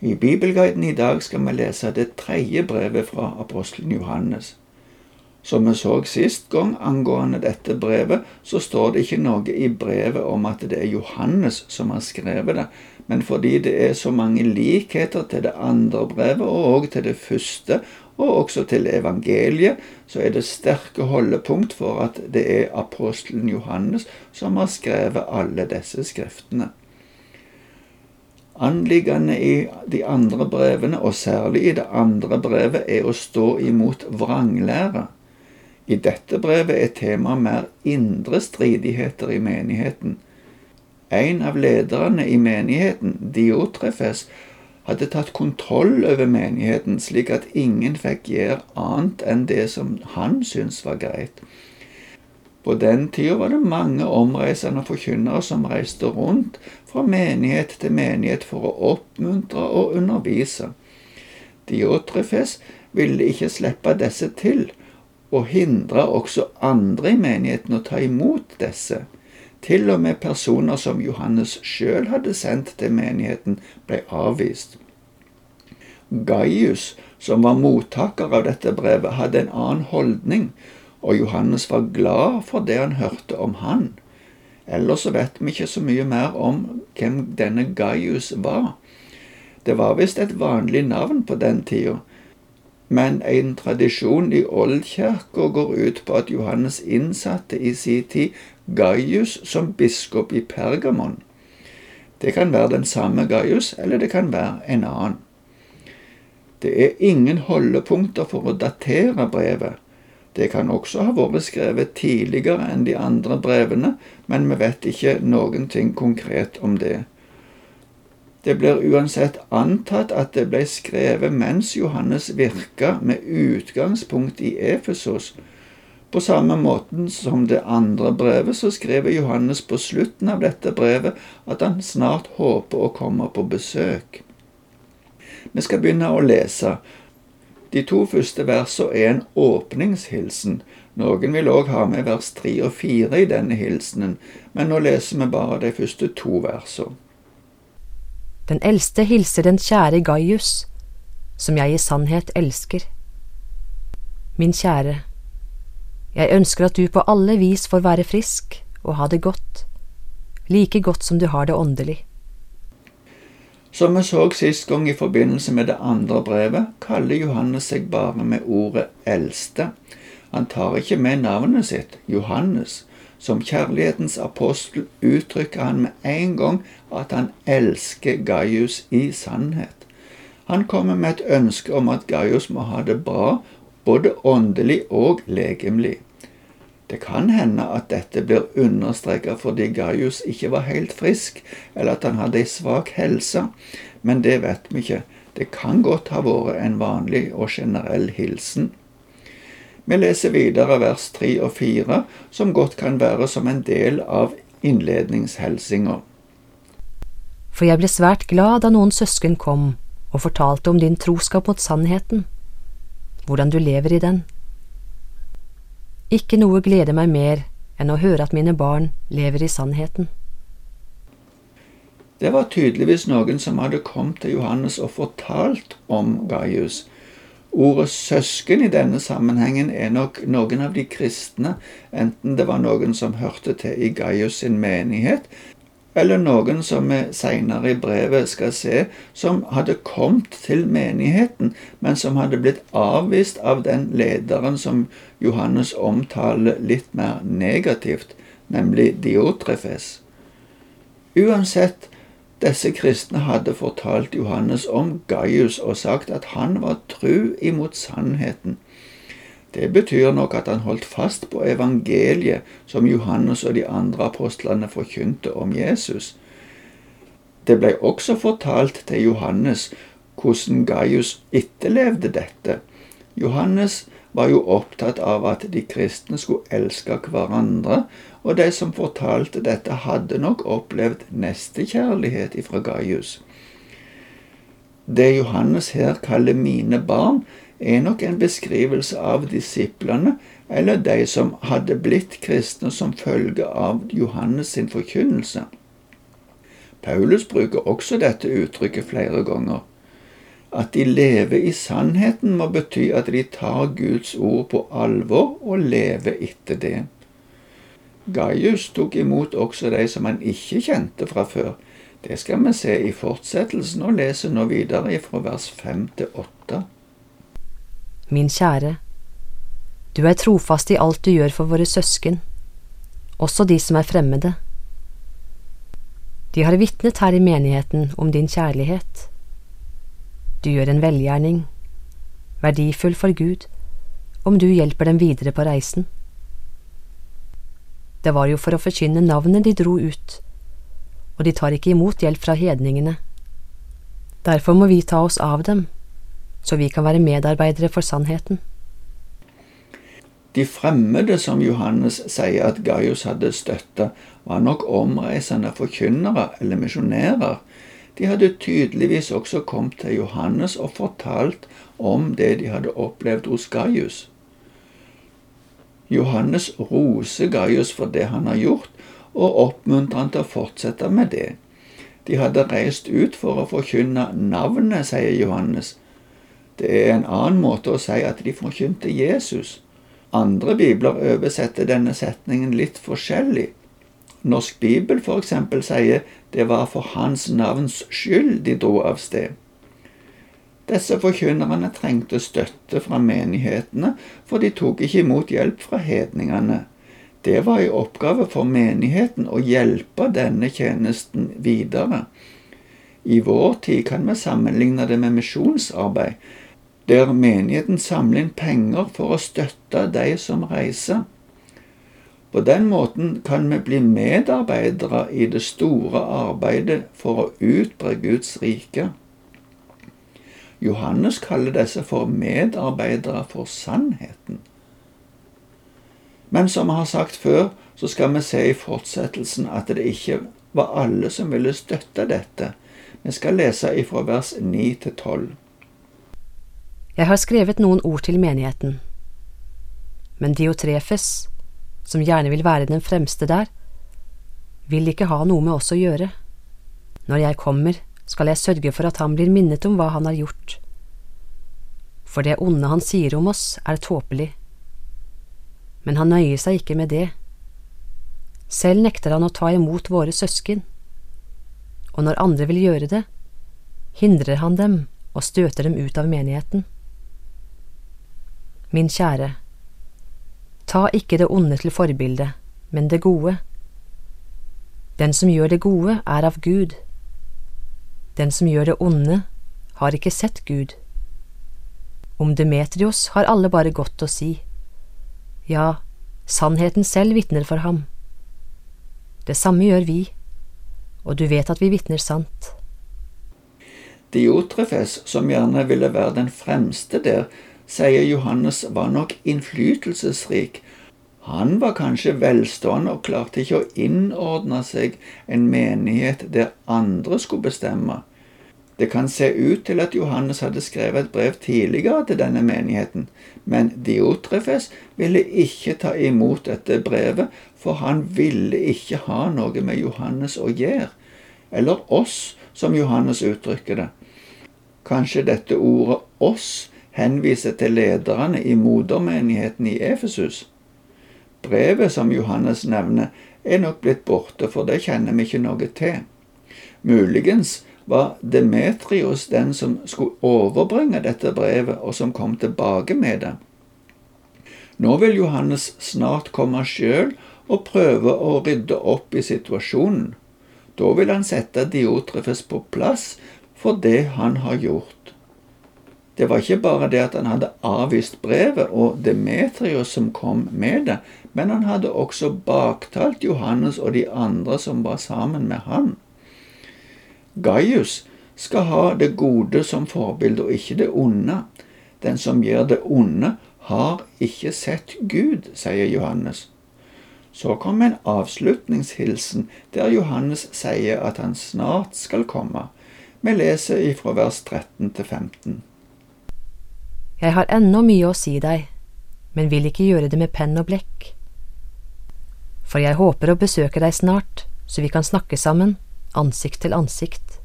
I Bibelguiden i dag skal vi lese det tredje brevet fra apostelen Johannes. Som vi så sist gang angående dette brevet, så står det ikke noe i brevet om at det er Johannes som har skrevet det, men fordi det er så mange likheter til det andre brevet og også til det første, og også til evangeliet, så er det sterke holdepunkt for at det er apostelen Johannes som har skrevet alle disse skriftene. Anliggende i de andre brevene, og særlig i det andre brevet, er å stå imot vranglære. I dette brevet er temaet mer indre stridigheter i menigheten. En av lederne i menigheten, Diotrefes, hadde tatt kontroll over menigheten, slik at ingen fikk gjøre annet enn det som han syntes var greit. På den tida var det mange omreisende forkynnere som reiste rundt fra menighet til menighet for å oppmuntre og undervise. Diotrefes ville ikke slippe disse til, og hindre også andre i menigheten å ta imot disse. Til og med personer som Johannes sjøl hadde sendt til menigheten, ble avvist. Gaius, som var mottaker av dette brevet, hadde en annen holdning, og Johannes var glad for det han hørte om han. Ellers så vet vi ikke så mye mer om hvem denne Gaius var. Det var visst et vanlig navn på den tida, men en tradisjon i Oldkirka går ut på at Johannes innsatte i sin tid Gaius som biskop i Pergamon. Det kan være den samme Gaius, eller det kan være en annen. Det er ingen holdepunkter for å datere brevet. Det kan også ha vært skrevet tidligere enn de andre brevene, men vi vet ikke noen ting konkret om det. Det blir uansett antatt at det ble skrevet mens Johannes virka med utgangspunkt i Efesos. På samme måten som det andre brevet, så skriver Johannes på slutten av dette brevet at han snart håper å komme på besøk. Vi skal begynne å lese. De to første versene er en åpningshilsen. Noen vil òg ha med vers tre og fire i denne hilsenen, men nå leser vi bare de første to versene. Den eldste hilser den kjære Gaius, som jeg i sannhet elsker. Min kjære, jeg ønsker at du på alle vis får være frisk og ha det godt, like godt som du har det åndelig. Som vi så sist gang i forbindelse med det andre brevet, kaller Johannes seg bare med ordet eldste. Han tar ikke med navnet sitt, Johannes, som kjærlighetens apostel uttrykker han med en gang at han elsker Gaius i sannhet. Han kommer med et ønske om at Gaius må ha det bra, både åndelig og legemlig. Det kan hende at dette blir understreket fordi Gaius ikke var helt frisk, eller at han hadde ei svak helse, men det vet vi ikke. Det kan godt ha vært en vanlig og generell hilsen. Vi leser videre vers 3 og 4, som godt kan være som en del av innledningshelsinga. For jeg ble svært glad da noen søsken kom og fortalte om din troskap mot sannheten, hvordan du lever i den. Ikke noe gleder meg mer enn å høre at mine barn lever i sannheten. Det var tydeligvis noen som hadde kommet til Johannes og fortalt om Gaius, Ordet søsken i denne sammenhengen er nok noen av de kristne, enten det var noen som hørte til i Gaius sin menighet, eller noen som vi seinere i brevet skal se, som hadde kommet til menigheten, men som hadde blitt avvist av den lederen som Johannes omtaler litt mer negativt, nemlig Diotrefes. Uansett disse kristne hadde fortalt Johannes om Gaius og sagt at han var tru imot sannheten. Det betyr nok at han holdt fast på evangeliet som Johannes og de andre apostlene forkynte om Jesus. Det ble også fortalt til Johannes hvordan Gaius etterlevde dette. Johannes var jo opptatt av at de kristne skulle elske hverandre, og de som fortalte dette, hadde nok opplevd nestekjærlighet ifra Gaius. Det Johannes her kaller mine barn, er nok en beskrivelse av disiplene, eller de som hadde blitt kristne som følge av Johannes sin forkynnelse. Paulus bruker også dette uttrykket flere ganger. At de lever i sannheten må bety at de tar Guds ord på alvor og lever etter det. Gaius tok imot også de som han ikke kjente fra før. Det skal vi se i fortsettelsen og lese nå videre fra vers fem til åtte. Min kjære, du er trofast i alt du gjør for våre søsken, også de som er fremmede. De har vitnet her i menigheten om din kjærlighet. Du gjør en velgjerning, verdifull for Gud, om du hjelper dem videre på reisen. Det var jo for å forkynne navnet de dro ut, og de tar ikke imot hjelp fra hedningene. Derfor må vi ta oss av dem, så vi kan være medarbeidere for sannheten. De fremmede som Johannes sier at Gaius hadde støtta, var nok omreisende forkynnere eller misjonærer. De hadde tydeligvis også kommet til Johannes og fortalt om det de hadde opplevd hos Gaius. Johannes roser Gaius for det han har gjort, og oppmuntrer han til å fortsette med det. De hadde reist ut for å forkynne navnet, sier Johannes. Det er en annen måte å si at de forkynte Jesus. Andre bibler oversetter denne setningen litt forskjellig. Norsk bibel f.eks. sier det var for hans navns skyld de dro av sted. Disse forkynnerne trengte støtte fra menighetene, for de tok ikke imot hjelp fra hedningene. Det var en oppgave for menigheten å hjelpe denne tjenesten videre. I vår tid kan vi sammenligne det med misjonsarbeid der menigheten samler inn penger for å støtte de som reiser. På den måten kan vi bli medarbeidere i det store arbeidet for å utbre Guds rike. Johannes kaller disse for medarbeidere for sannheten. Men som vi har sagt før, så skal vi se i fortsettelsen at det ikke var alle som ville støtte dette. Vi skal lese ifra vers 9 til 12. Jeg har skrevet noen ord til menigheten, men Diotrefes, som gjerne vil være den fremste der, vil ikke ha noe med oss å gjøre. Når jeg kommer, skal jeg sørge for at han blir minnet om hva han har gjort. For det onde han sier om oss, er tåpelig. Men han nøyer seg ikke med det. Selv nekter han å ta imot våre søsken, og når andre vil gjøre det, hindrer han dem og støter dem ut av menigheten. Min kjære, ta ikke det onde til forbilde, men det gode. Den som gjør det gode, er av Gud. Den som gjør det onde, har ikke sett Gud. Om Demetrios har alle bare godt å si. Ja, sannheten selv vitner for ham. Det samme gjør vi, og du vet at vi vitner sant. Diotrefes, som gjerne ville være den fremste der, sier Johannes, var nok innflytelsesrik. Han var kanskje velstående og klarte ikke å innordne seg en menighet der andre skulle bestemme. Det kan se ut til at Johannes hadde skrevet et brev tidligere til denne menigheten, men Diotrefes ville ikke ta imot dette brevet, for han ville ikke ha noe med Johannes å gjøre, eller oss, som Johannes uttrykker det. Kanskje dette ordet oss henviser til lederne i modermenigheten i Efesus. Brevet som Johannes nevner, er nok blitt borte, for det kjenner vi ikke noe til. Muligens var Demetrios den som skulle overbringe dette brevet, og som kom tilbake med det. Nå vil Johannes snart komme sjøl og prøve å rydde opp i situasjonen. Da vil han sette Diotrefes på plass for det han har gjort. Det var ikke bare det at han hadde avvist brevet og Demetrios som kom med det, men han hadde også baktalt Johannes og de andre som var sammen med han. Gaius skal ha det gode som forbilde og ikke det onde. Den som gjør det onde, har ikke sett Gud, sier Johannes. Så kom en avslutningshilsen der Johannes sier at han snart skal komme. Vi leser ifra vers 13 til 15. Jeg har ennå mye å si deg, men vil ikke gjøre det med penn og blekk. For jeg håper å besøke deg snart, så vi kan snakke sammen, ansikt til ansikt.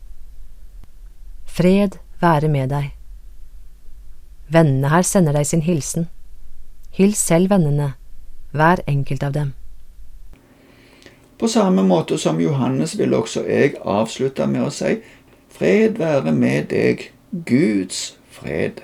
Fred være med deg. Vennene her sender deg sin hilsen. Hils selv vennene, hver enkelt av dem. På samme måte som Johannes vil også jeg avslutte med å si fred være med deg, Guds fred.